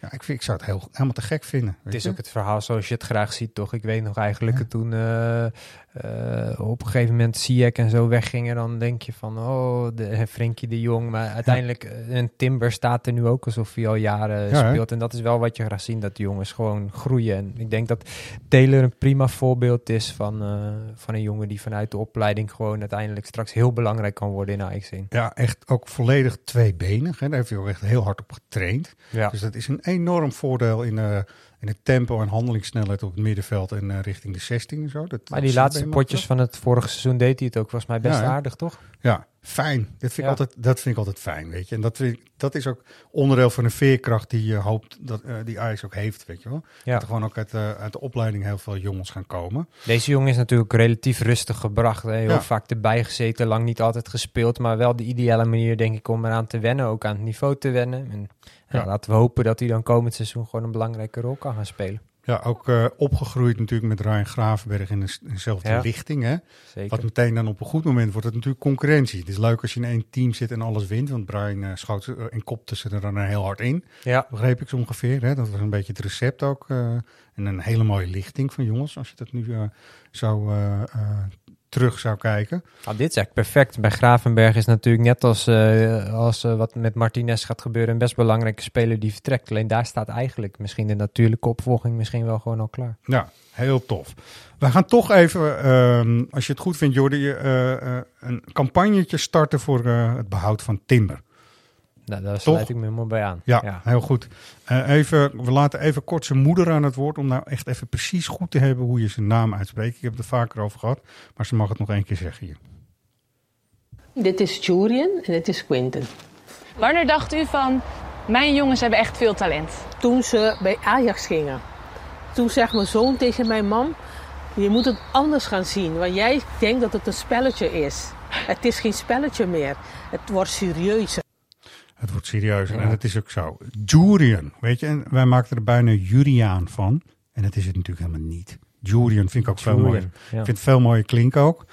[SPEAKER 3] Ja, ik, vind, ik zou het heel, helemaal te gek vinden.
[SPEAKER 4] Het is ook het verhaal zoals je het graag ziet, toch? Ik weet nog eigenlijk
[SPEAKER 3] Ja.
[SPEAKER 4] toen eh, eh, op een gegeven moment Ziyech en zo weggingen, dan denk je van, oh, de, Frenkie de Jong. Maar uiteindelijk, eh, en Timber staat er nu ook alsof hij al jaren
[SPEAKER 3] Ja, hè?
[SPEAKER 4] speelt. En dat is wel wat je graag ziet, dat de jongens gewoon groeien. En ik denk dat Taylor een prima voorbeeld is van, van een jongen die vanuit de opleiding gewoon uiteindelijk straks heel belangrijk kan worden in Ajax.
[SPEAKER 3] Ja, echt ook volledig tweebenig. Hè. Daar heeft hij ook echt heel hard op getraind.
[SPEAKER 4] Ja.
[SPEAKER 3] Dus dat is een enorm voordeel in, eh, in het tempo en handelingssnelheid op het middenveld en eh, richting de 16 en zo. Dat,
[SPEAKER 4] Maar die laatste potjes van het vorige seizoen deed hij het ook volgens mij best
[SPEAKER 3] Ja,
[SPEAKER 4] aardig, toch?
[SPEAKER 3] Ja, fijn. Dat vind, ik
[SPEAKER 4] Ja.
[SPEAKER 3] altijd, dat vind ik altijd fijn, weet je. En dat, vind ik- dat is ook onderdeel van de veerkracht die je hoopt dat eh, die Ajax ook heeft, weet je wel.
[SPEAKER 4] Ja.
[SPEAKER 3] Dat er gewoon ook uit, eh, uit de opleiding heel veel jongens gaan komen.
[SPEAKER 4] Deze jongen is natuurlijk relatief rustig gebracht. Hè. Heel
[SPEAKER 3] Ja.
[SPEAKER 4] vaak erbij gezeten, lang niet altijd gespeeld. Maar wel de ideale manier, denk ik, om eraan te wennen. Ook aan het niveau te wennen. En Ja. laten we hopen dat hij dan komend seizoen gewoon een belangrijke rol kan gaan spelen.
[SPEAKER 3] Ja, ook eh, opgegroeid natuurlijk met Ryan Gravenberg in dezelfde
[SPEAKER 4] Ja.
[SPEAKER 3] lichting, hè.
[SPEAKER 4] Zeker.
[SPEAKER 3] Wat meteen dan op een goed moment wordt het natuurlijk concurrentie. Het is leuk als je in één team zit en alles wint. Want Brian eh, schoot eh, en kopte ze er dan heel hard in.
[SPEAKER 4] Ja,
[SPEAKER 3] Begreep ik zo ongeveer. Hè? Dat was een beetje het recept ook. en een hele mooie lichting van jongens. Als je dat nu zo terug zou kijken.
[SPEAKER 4] nou, dit is eigenlijk perfect. Bij Gravenberg is natuurlijk net als, eh, als eh, wat met Martinez gaat gebeuren... een best belangrijke speler die vertrekt. Alleen daar staat eigenlijk misschien de natuurlijke opvolging misschien wel gewoon al klaar.
[SPEAKER 3] Ja, heel tof. We gaan toch even, ehm, als je het goed vindt Jordi, eh, een campagnetje starten voor het behoud van timber.
[SPEAKER 4] Nou, daar
[SPEAKER 3] Toch?
[SPEAKER 4] sluit ik me helemaal bij aan.
[SPEAKER 3] Ja, heel goed. Eh, even, we laten even kort zijn moeder aan het woord om nou echt even precies goed te hebben hoe je zijn naam uitspreekt. Ik heb het er vaker over gehad, maar ze mag het nog één keer zeggen hier.
[SPEAKER 9] Dit is Julian en dit is Quinten.
[SPEAKER 10] Wanneer dacht u van, mijn jongens hebben echt veel talent?
[SPEAKER 9] Toen ze bij Ajax gingen. Toen zegt mijn zoon tegen mijn mam... Je moet het anders gaan zien, want jij denkt dat het een spelletje is. Het is geen spelletje meer. Het wordt serieuzer.
[SPEAKER 3] Het wordt serieus en het is ook zo. Jurian, weet je, en wij maakten er bijna Juriaan van. En dat is het natuurlijk helemaal niet. Jurian vind ik ook veel mooier.
[SPEAKER 4] ja.
[SPEAKER 3] Ik vind het veel mooier klinken ook.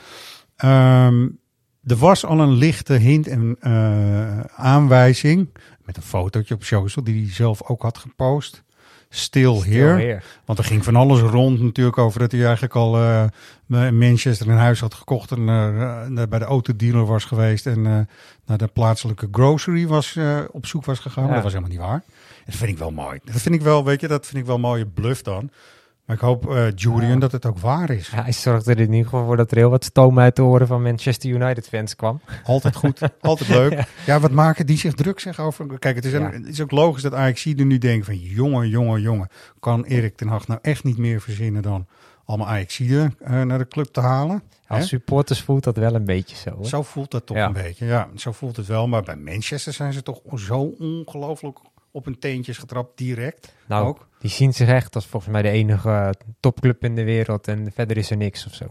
[SPEAKER 3] Ehm, er was al een lichte hint en eh, aanwijzing met een fotootje op social die hij zelf ook had gepost. Still, here.
[SPEAKER 4] here.
[SPEAKER 3] Want er ging van alles rond natuurlijk over dat hij eigenlijk al eh, in Manchester een huis had gekocht en eh, bij de autodealer was geweest en eh, naar de plaatselijke grocery was, eh, op zoek was gegaan. Maar dat was helemaal niet waar. Dat vind ik wel mooi. Dat vind ik wel, weet je, dat vind ik wel een mooie bluff dan. Maar ik hoop, eh Julian, dat het ook waar is.
[SPEAKER 4] Ja, hij zorgde er in ieder geval voor dat er heel wat stoom uit de oren van Manchester United fans kwam.
[SPEAKER 3] Altijd goed, altijd leuk. Ja. wat maken die zich druk zeggen over? Kijk, het is, een- het is ook logisch dat Ajax er nu denken van... jongen, jongen, jongen, kan Erik ten Hag nou echt niet meer verzinnen dan allemaal Ajaxiden eh naar de club te halen? Hè?
[SPEAKER 4] Als supporters voelt dat wel een beetje zo.
[SPEAKER 3] Zo voelt dat toch
[SPEAKER 4] Ja.
[SPEAKER 3] een beetje. Ja, zo voelt het wel. Maar bij Manchester zijn ze toch zo ongelooflijk op hun teentjes getrapt, direct.
[SPEAKER 4] Nou,
[SPEAKER 3] ook.
[SPEAKER 4] die zien zich echt als volgens mij de enige eh, topclub in de wereld en verder is er niks of zo.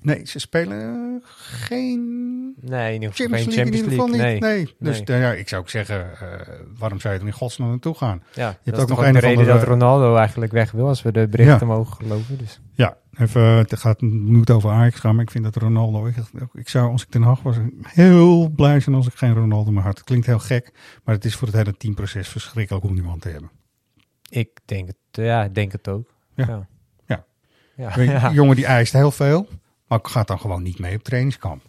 [SPEAKER 3] Nee, ze spelen geen
[SPEAKER 4] Nee, in ieder geval
[SPEAKER 3] Champions in
[SPEAKER 4] Champions
[SPEAKER 3] ieder geval
[SPEAKER 4] League.
[SPEAKER 3] niet. Nee. Dus
[SPEAKER 4] Nee.
[SPEAKER 3] eh, ja, ik zou ook zeggen, eh, waarom zou je er in godsnaam naartoe gaan?
[SPEAKER 4] Ja,
[SPEAKER 3] je
[SPEAKER 4] dat
[SPEAKER 3] hebt
[SPEAKER 4] is
[SPEAKER 3] ook nog een
[SPEAKER 4] de reden
[SPEAKER 3] andere...
[SPEAKER 4] dat Ronaldo eigenlijk weg wil, als we de berichten
[SPEAKER 3] Ja.
[SPEAKER 4] mogen geloven. Dus.
[SPEAKER 3] Ja, even, het gaat niet over Ajax gaan, maar ik vind dat Ronaldo... Ik, ik zou, als ik Den Haag was, heel blij zijn als ik geen Ronaldo meer had. Het klinkt heel gek, maar het is voor het hele teamproces verschrikkelijk om iemand te hebben.
[SPEAKER 4] Ik denk het, ja, ik denk het ook.
[SPEAKER 3] Ja.
[SPEAKER 4] Ja.
[SPEAKER 3] Ja.
[SPEAKER 4] Ja.
[SPEAKER 3] Weet je,
[SPEAKER 4] Ja.
[SPEAKER 3] Die jongen die eist heel veel, maar gaat dan gewoon niet mee op trainingskamp.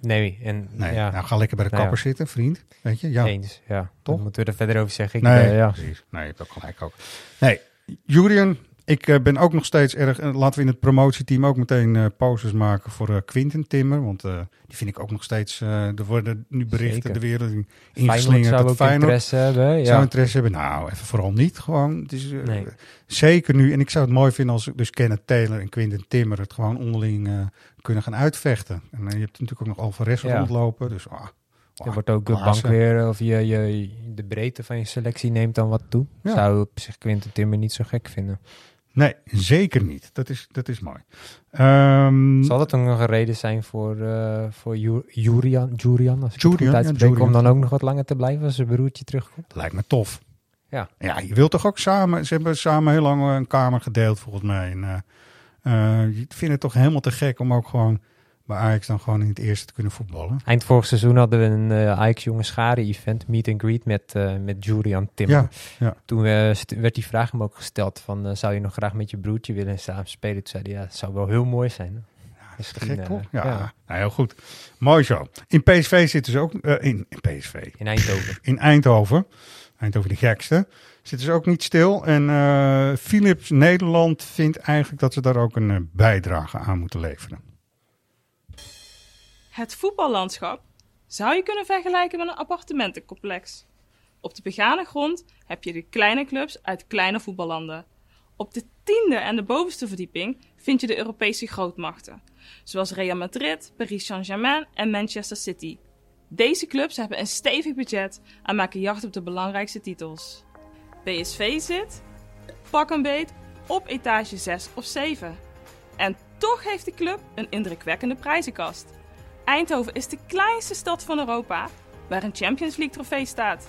[SPEAKER 4] Nee, en
[SPEAKER 3] Nee,
[SPEAKER 4] ja.
[SPEAKER 3] nou ga lekker bij de
[SPEAKER 4] Nou
[SPEAKER 3] kapper zitten, vriend. Weet je, ja.
[SPEAKER 4] Eens, ja.
[SPEAKER 3] Toch?
[SPEAKER 4] Moeten we er verder over zeggen? Ik,
[SPEAKER 3] Nee,
[SPEAKER 4] eh, ja.
[SPEAKER 3] precies. Nee, je hebt ook gelijk ook. Nee, Julian, ik eh, ben ook nog steeds erg... laten we in het promotieteam ook meteen eh posters maken voor eh Quinten Timmer. Want die vind ik ook nog steeds... er worden nu berichten
[SPEAKER 4] Zeker.
[SPEAKER 3] de wereld in- ingeslingerd.
[SPEAKER 4] zou
[SPEAKER 3] dat Feyenoord
[SPEAKER 4] interesse hebben. Ja.
[SPEAKER 3] Zou interesse hebben? Nou, even vooral niet gewoon. Het is,
[SPEAKER 4] Nee.
[SPEAKER 3] Zeker nu. En ik zou het mooi vinden als dus Kenneth Taylor en Quinten Timmer het gewoon onderling kunnen gaan uitvechten. En je hebt natuurlijk ook nog Alvarez
[SPEAKER 4] Ja.
[SPEAKER 3] rondlopen. Dus ah,
[SPEAKER 4] Er wordt ook de bank weer, of je, je, de breedte van je selectie neemt dan wat toe.
[SPEAKER 3] Ja.
[SPEAKER 4] Zou op zich Quinten Timmer niet zo gek vinden.
[SPEAKER 3] Nee, zeker niet. Dat is, dat is mooi. Ehm,
[SPEAKER 4] Zal dat ook nog een reden zijn voor, eh voor Ju- Jurian, Jurian, als ik het
[SPEAKER 3] Jurian,
[SPEAKER 4] goed
[SPEAKER 3] ja,
[SPEAKER 4] uitspreek, om dan ook nog wat langer te blijven als zijn broertje terugkomt?
[SPEAKER 3] Lijkt me tof.
[SPEAKER 4] Ja.
[SPEAKER 3] Ja, je wilt toch ook samen... Ze hebben samen heel lang een kamer gedeeld, volgens mij. En, eh, je vindt het toch helemaal te gek om ook gewoon bij Ajax dan gewoon in het eerste te kunnen voetballen.
[SPEAKER 4] Eind vorig seizoen hadden we een eh Ajax Jonge Schade event, meet and greet met, eh met Jurian Timmer.
[SPEAKER 3] Ja, ja.
[SPEAKER 4] Toen eh, werd die vraag hem ook gesteld van, zou je nog graag met je broertje willen samen spelen? Toen zei hij, ja, het zou wel heel mooi zijn.
[SPEAKER 3] Is te gek, toch? Ja,
[SPEAKER 4] ja.
[SPEAKER 3] Nou, heel goed. Mooi zo. In PSV zitten ze ook... eh, in, in PSV.
[SPEAKER 4] In Eindhoven.
[SPEAKER 3] In Eindhoven. Eindhoven de gekste. Zitten ze ook niet stil. En Philips Nederland vindt eigenlijk dat ze daar ook een bijdrage aan moeten leveren.
[SPEAKER 11] Het voetballandschap zou je kunnen vergelijken met een appartementencomplex. Op de begane grond heb je de kleine clubs uit kleine voetballanden. Op de tiende en de bovenste verdieping vind je de Europese grootmachten, zoals Real Madrid, Paris Saint-Germain en Manchester City. Deze clubs hebben een stevig budget en maken jacht op de belangrijkste titels. PSV zit, pak een beet, op etage 6 of 7. En toch heeft de club een indrukwekkende prijzenkast. Eindhoven is de kleinste stad van Europa waar een Champions League trofee staat.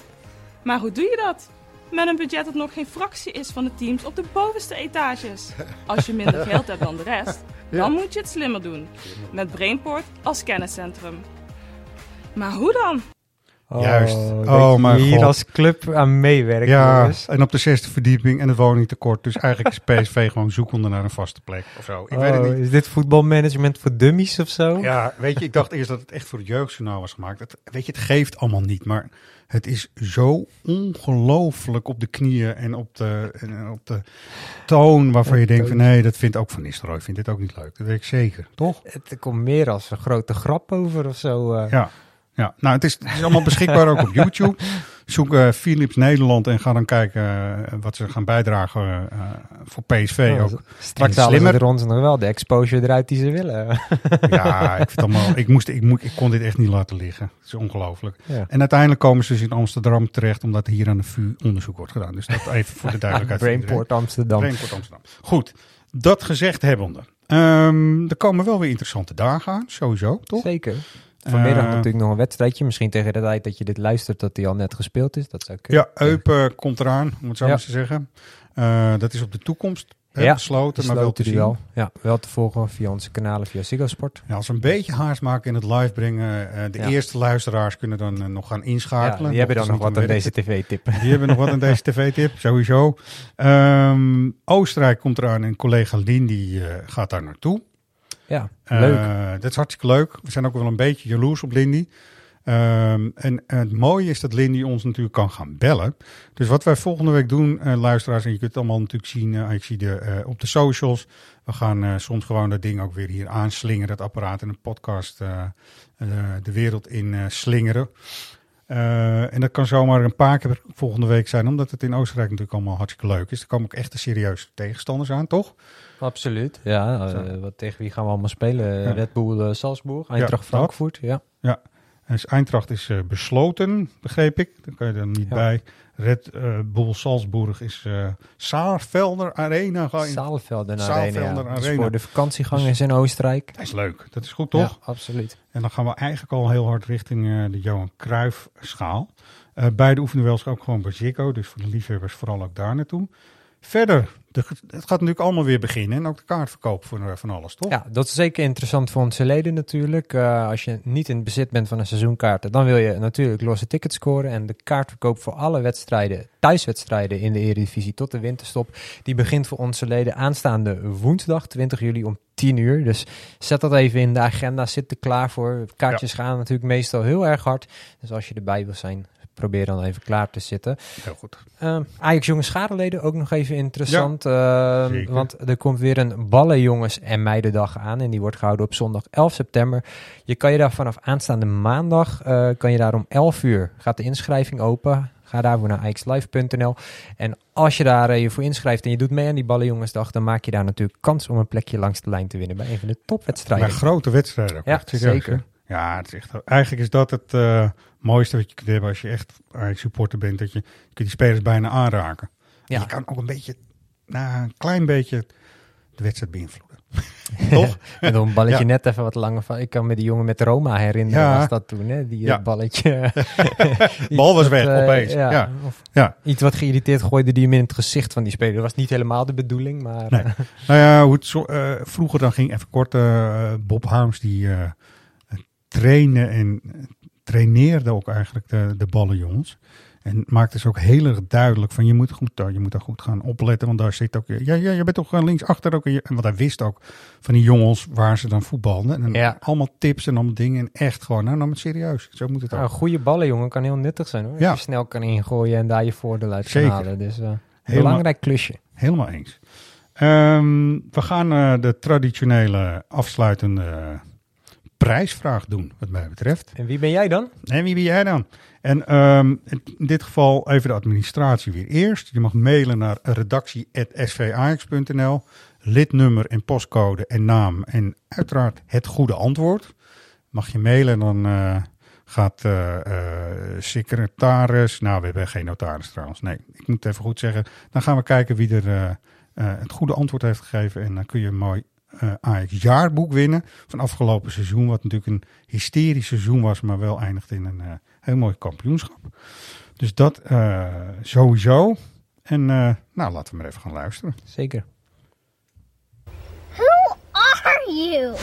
[SPEAKER 11] Maar hoe doe je dat? Met een budget dat nog geen fractie is van de teams op de bovenste etages. Als je minder geld hebt dan de rest, dan moet je het slimmer doen. Met Brainport als kenniscentrum. Maar hoe dan?
[SPEAKER 3] Juist. Oh,
[SPEAKER 4] je
[SPEAKER 3] mijn
[SPEAKER 4] hier
[SPEAKER 3] god.
[SPEAKER 4] als club aan meewerkt.
[SPEAKER 3] Ja,
[SPEAKER 4] jongens.
[SPEAKER 3] en op de zesde verdieping en het woningtekort. Dus eigenlijk is PSV gewoon zoekende naar een vaste plek of zo. Ik weet het
[SPEAKER 4] Oh,
[SPEAKER 3] niet.
[SPEAKER 4] Is dit voetbalmanagement voor dummies of zo?
[SPEAKER 3] Ja, weet je, ik dacht eerst dat het echt voor het jeugdjournaal was gemaakt. Het, weet je, het geeft allemaal niet, maar het is zo ongelooflijk op de knieën en op de, en op de toon waarvan je denkt van nee, dat vindt ook Van Nistelrooy, vindt dit ook niet leuk. Dat weet ik zeker, toch?
[SPEAKER 4] Het komt meer als een grote grap over of zo. eh.
[SPEAKER 3] Ja, ja. nou het is, het is allemaal beschikbaar ook op YouTube. Zoek eh, Philips Nederland en ga dan kijken eh, wat ze gaan bijdragen eh, voor PSV
[SPEAKER 4] Oh,
[SPEAKER 3] ook.
[SPEAKER 4] Straks halen ze er ons nog wel de exposure eruit die ze willen.
[SPEAKER 3] Ja, ik, vind allemaal, ik, moest, ik, moet, ik kon dit echt niet laten liggen. Het is ongelooflijk.
[SPEAKER 4] Ja.
[SPEAKER 3] En uiteindelijk komen ze dus in Amsterdam terecht, omdat hier aan de VU onderzoek wordt gedaan. Dus dat even voor de duidelijkheid.
[SPEAKER 4] Brainport. Amsterdam.
[SPEAKER 3] Brainport Amsterdam. Goed, dat gezegd hebbende. Ehm er komen wel weer interessante dagen aan, sowieso, toch?
[SPEAKER 4] Zeker. Vanmiddag
[SPEAKER 3] Eh,
[SPEAKER 4] natuurlijk nog een wedstrijdje. Misschien tegen de tijd dat je dit luistert, dat die al net gespeeld is. Dat zou kunnen.
[SPEAKER 3] Ja, Eupen komt eraan, om het zo
[SPEAKER 4] Ja.
[SPEAKER 3] maar te zeggen. Eh, dat is op de toekomst hè,
[SPEAKER 4] Ja,
[SPEAKER 3] besloten, maar wel te zien.
[SPEAKER 4] Ja, wel te volgen via onze kanalen via Ziggo Sport.
[SPEAKER 3] Ja, als we een beetje haast maken in het live brengen, eh, de
[SPEAKER 4] Ja.
[SPEAKER 3] eerste luisteraars kunnen dan eh, nog gaan inschakelen.
[SPEAKER 4] Ja, die hebben dan nog wat aan deze tv-tip.
[SPEAKER 3] Die hebben nog wat aan deze tv-tip, sowieso. Ehm, Oostenrijk komt eraan en collega Lindy eh, gaat daar naartoe.
[SPEAKER 4] Ja,
[SPEAKER 3] Eh,
[SPEAKER 4] leuk.
[SPEAKER 3] dat is hartstikke leuk. We zijn ook wel een beetje jaloers op Lindy. Ehm, en het mooie is dat Lindy ons natuurlijk kan gaan bellen. Dus wat wij volgende week doen, eh, luisteraars, en je kunt het allemaal natuurlijk zien, eh, ik zie de, op de socials. We gaan soms gewoon dat ding ook weer hier aanslingeren, het apparaat en een podcast de wereld in slingeren. En dat kan zomaar een paar keer volgende week zijn, omdat het in Oostenrijk natuurlijk allemaal hartstikke leuk is. Er komen ook echt serieuze tegenstanders aan, toch?
[SPEAKER 4] Absoluut. Ja, eh, wat tegen wie gaan we allemaal spelen?
[SPEAKER 3] Ja.
[SPEAKER 4] Red Bull eh, Salzburg, Eintracht. Frankfurt. Ja.
[SPEAKER 3] Ja. Dus Eintracht is eh, besloten, begreep ik. Daar kan je er niet
[SPEAKER 4] Ja.
[SPEAKER 3] bij. Red eh, Bull Salzburg is eh Saarvelder Arena. Ga je-
[SPEAKER 4] Saalvelden
[SPEAKER 3] Saalvelden
[SPEAKER 4] Arena. Dus voor de vakantiegangers in Oostenrijk.
[SPEAKER 3] Dat is leuk. Dat is goed, toch?
[SPEAKER 4] Ja, absoluut.
[SPEAKER 3] En dan gaan we eigenlijk al heel hard richting eh, de Johan Cruijff schaal. Eh beide oefenduels ook gewoon bij Ziggo. Dus voor de liefhebbers vooral ook daar naartoe. Verder, de, het gaat natuurlijk allemaal weer beginnen. En ook de kaartverkoop voor eh, van alles, toch?
[SPEAKER 4] Ja, dat is zeker interessant voor onze leden natuurlijk. Eh, als je niet in het bezit bent van een seizoenkaart, dan wil je natuurlijk losse tickets scoren. En de kaartverkoop voor alle wedstrijden, thuiswedstrijden in de Eredivisie tot de winterstop, die begint voor onze leden aanstaande woensdag 20 juli om 10 uur. Dus zet dat even in de agenda, zit er klaar voor. Kaartjes gaan natuurlijk meestal heel erg hard. Dus als je erbij wil zijn, probeer dan even klaar te zitten.
[SPEAKER 3] Heel goed.
[SPEAKER 4] Ehm, Ajax jongens schadeleden ook nog even interessant. Ehm, want er komt weer een ballenjongens en meidendag aan. En die wordt gehouden op zondag 11 september. Je kan je daar vanaf aanstaande maandag, eh, kan je daar om 11 uur, gaat de inschrijving open. Ga daarvoor naar ajaxlive.nl. En als je daar eh, je voor inschrijft en je doet mee aan die ballenjongensdag, dan maak je daar natuurlijk kans om een plekje langs de lijn te winnen bij een van de topwedstrijden.
[SPEAKER 3] Bij grote wedstrijden.
[SPEAKER 4] Ja, zeker.
[SPEAKER 3] Ja, het is echt, eigenlijk is dat het eh, mooiste wat je kunt hebben als je echt Ajax supporter bent. Dat je, je kunt die spelers bijna aanraken. En
[SPEAKER 4] Ja.
[SPEAKER 3] Je kan ook een beetje, nou, een klein beetje de wedstrijd beïnvloeden. Toch?
[SPEAKER 4] En dan een balletje
[SPEAKER 3] Ja.
[SPEAKER 4] net even wat langer van. Ik kan me die jongen met Roma herinneren,
[SPEAKER 3] Ja.
[SPEAKER 4] was dat toen, hè? Die eh,
[SPEAKER 3] Ja.
[SPEAKER 4] balletje.
[SPEAKER 3] Bal was weg,
[SPEAKER 4] eh,
[SPEAKER 3] opeens. Ja. Ja.
[SPEAKER 4] Iets wat geïrriteerd gooide die hem in het gezicht van die speler. Dat was niet helemaal de bedoeling, maar...
[SPEAKER 3] Nee. Nou ja, hoe het zo, vroeger dan ging even kort Bob Harms die trainen en eh, traineerde ook eigenlijk de, de ballenjongens. En maakte ze ook heel erg duidelijk van je moet, goed, eh, je moet daar goed gaan opletten. Want daar zit ook, ja, ja je bent toch gewoon linksachter ook. En Want hij wist ook van die jongens waar ze dan voetbalden. En
[SPEAKER 4] Ja.
[SPEAKER 3] allemaal tips en allemaal dingen. En echt gewoon, nou nam het serieus. Zo moet het
[SPEAKER 4] nou,
[SPEAKER 3] ook.
[SPEAKER 4] een goede ballenjongen kan heel nuttig zijn hoor.
[SPEAKER 3] Ja.
[SPEAKER 4] Als je snel kan ingooien en daar je voordeel uit kan halen. Dus eh,
[SPEAKER 3] Helemaal-
[SPEAKER 4] belangrijk klusje.
[SPEAKER 3] Helemaal eens. Ehm, we gaan eh, de traditionele afsluitende prijsvraag doen, wat mij betreft.
[SPEAKER 4] En wie ben jij dan?
[SPEAKER 3] En wie ben jij dan? En ehm, in dit geval even de administratie weer eerst. Je mag mailen naar redactie.svajax.nl. Lidnummer en postcode en naam en uiteraard het goede antwoord. Mag je mailen, dan eh, gaat eh, eh, secretaris... Nou, we hebben geen notaris trouwens. Nee, ik moet het even goed zeggen. Dan gaan we kijken wie er het goede antwoord heeft gegeven. En dan kun je mooi eh Ajax jaarboek winnen van afgelopen seizoen. Wat natuurlijk een hysterisch seizoen was, maar wel eindigde in een eh, heel mooi kampioenschap. Dus dat eh, sowieso. En eh, nou, laten we maar even gaan luisteren.
[SPEAKER 4] Zeker.
[SPEAKER 12] Who are you?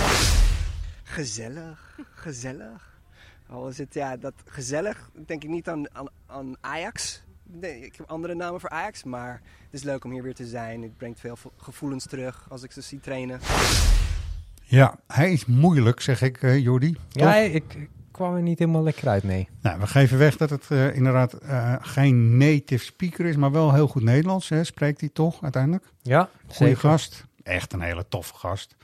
[SPEAKER 13] Gezellig, gezellig. Al is het ja, dat gezellig, denk ik niet aan, aan, aan Ajax. Nee, ik heb andere namen voor Ajax, maar het is leuk om hier weer te zijn. Het brengt veel vo- gevoelens terug als ik ze zie trainen.
[SPEAKER 3] Ja, hij is moeilijk, zeg ik, eh Jordi.
[SPEAKER 4] Ja,
[SPEAKER 3] Toch?
[SPEAKER 4] ik, ik kwam er niet helemaal lekker uit, nee.
[SPEAKER 3] Nou, we geven weg dat het eh, inderdaad eh, geen native speaker is, maar wel heel goed Nederlands. Hè? Spreekt hij toch uiteindelijk?
[SPEAKER 4] Ja,
[SPEAKER 3] Goeie
[SPEAKER 4] zeker.
[SPEAKER 3] gast. Echt een hele toffe gast.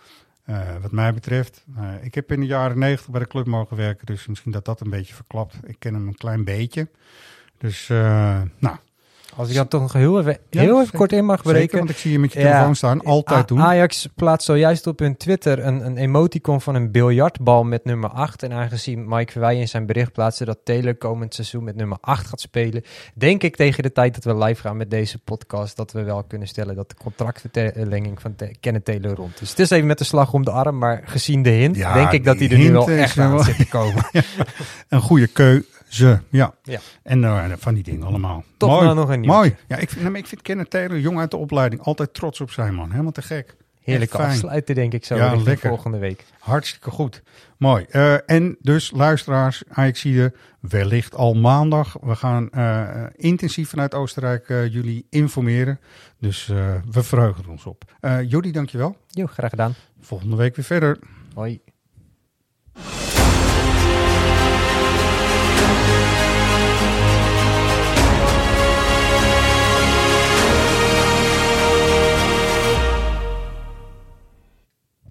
[SPEAKER 3] Eh, wat mij betreft. Eh, ik heb in de jaren negentig bij de club mogen werken, dus misschien dat dat een beetje verklapt. Ik ken hem een klein beetje. Dus, eh, nou.
[SPEAKER 4] Als ik dan toch nog heel even,
[SPEAKER 3] Ja,
[SPEAKER 4] heel even
[SPEAKER 3] zeker.
[SPEAKER 4] kort in mag
[SPEAKER 3] Zeker,
[SPEAKER 4] breken.
[SPEAKER 3] want ik zie je met je telefoon staan. Altijd doen.
[SPEAKER 4] Ajax plaatst zojuist op hun Twitter een, een emoticon van een biljartbal met nummer 8. En aangezien Mike Verwij in zijn bericht plaatste dat Taylor komend seizoen met nummer 8 gaat spelen, denk ik tegen de tijd dat we live gaan met deze podcast, dat we wel kunnen stellen dat de contractverlenging van Kenneth Taylor rond is. Het is even met de slag om de arm, maar gezien de hint,
[SPEAKER 3] Ja,
[SPEAKER 4] denk ik dat hij er nu wel echt aan
[SPEAKER 3] wel-
[SPEAKER 4] zit te komen.
[SPEAKER 3] een goede keuze, ja.
[SPEAKER 4] Ja.
[SPEAKER 3] En eh, van die dingen allemaal.
[SPEAKER 4] Toch
[SPEAKER 3] Mooi.
[SPEAKER 4] wel nog een.
[SPEAKER 3] Mooi. Ja, ik vind, nou, ik vind Kenneth Taylor, jong uit de opleiding, altijd trots op zijn man. Helemaal te gek. Fijn.
[SPEAKER 4] afsluiten, denk ik zo,
[SPEAKER 3] Ja, lekker.
[SPEAKER 4] volgende week.
[SPEAKER 3] Hartstikke goed. Mooi. Eh, en dus luisteraars, Ajaxide, wellicht al maandag. We gaan eh, intensief vanuit Oostenrijk jullie informeren. Dus we verheugen ons op. Jody, dankjewel.
[SPEAKER 4] Jo, graag gedaan.
[SPEAKER 3] Volgende week weer verder.
[SPEAKER 4] Hoi.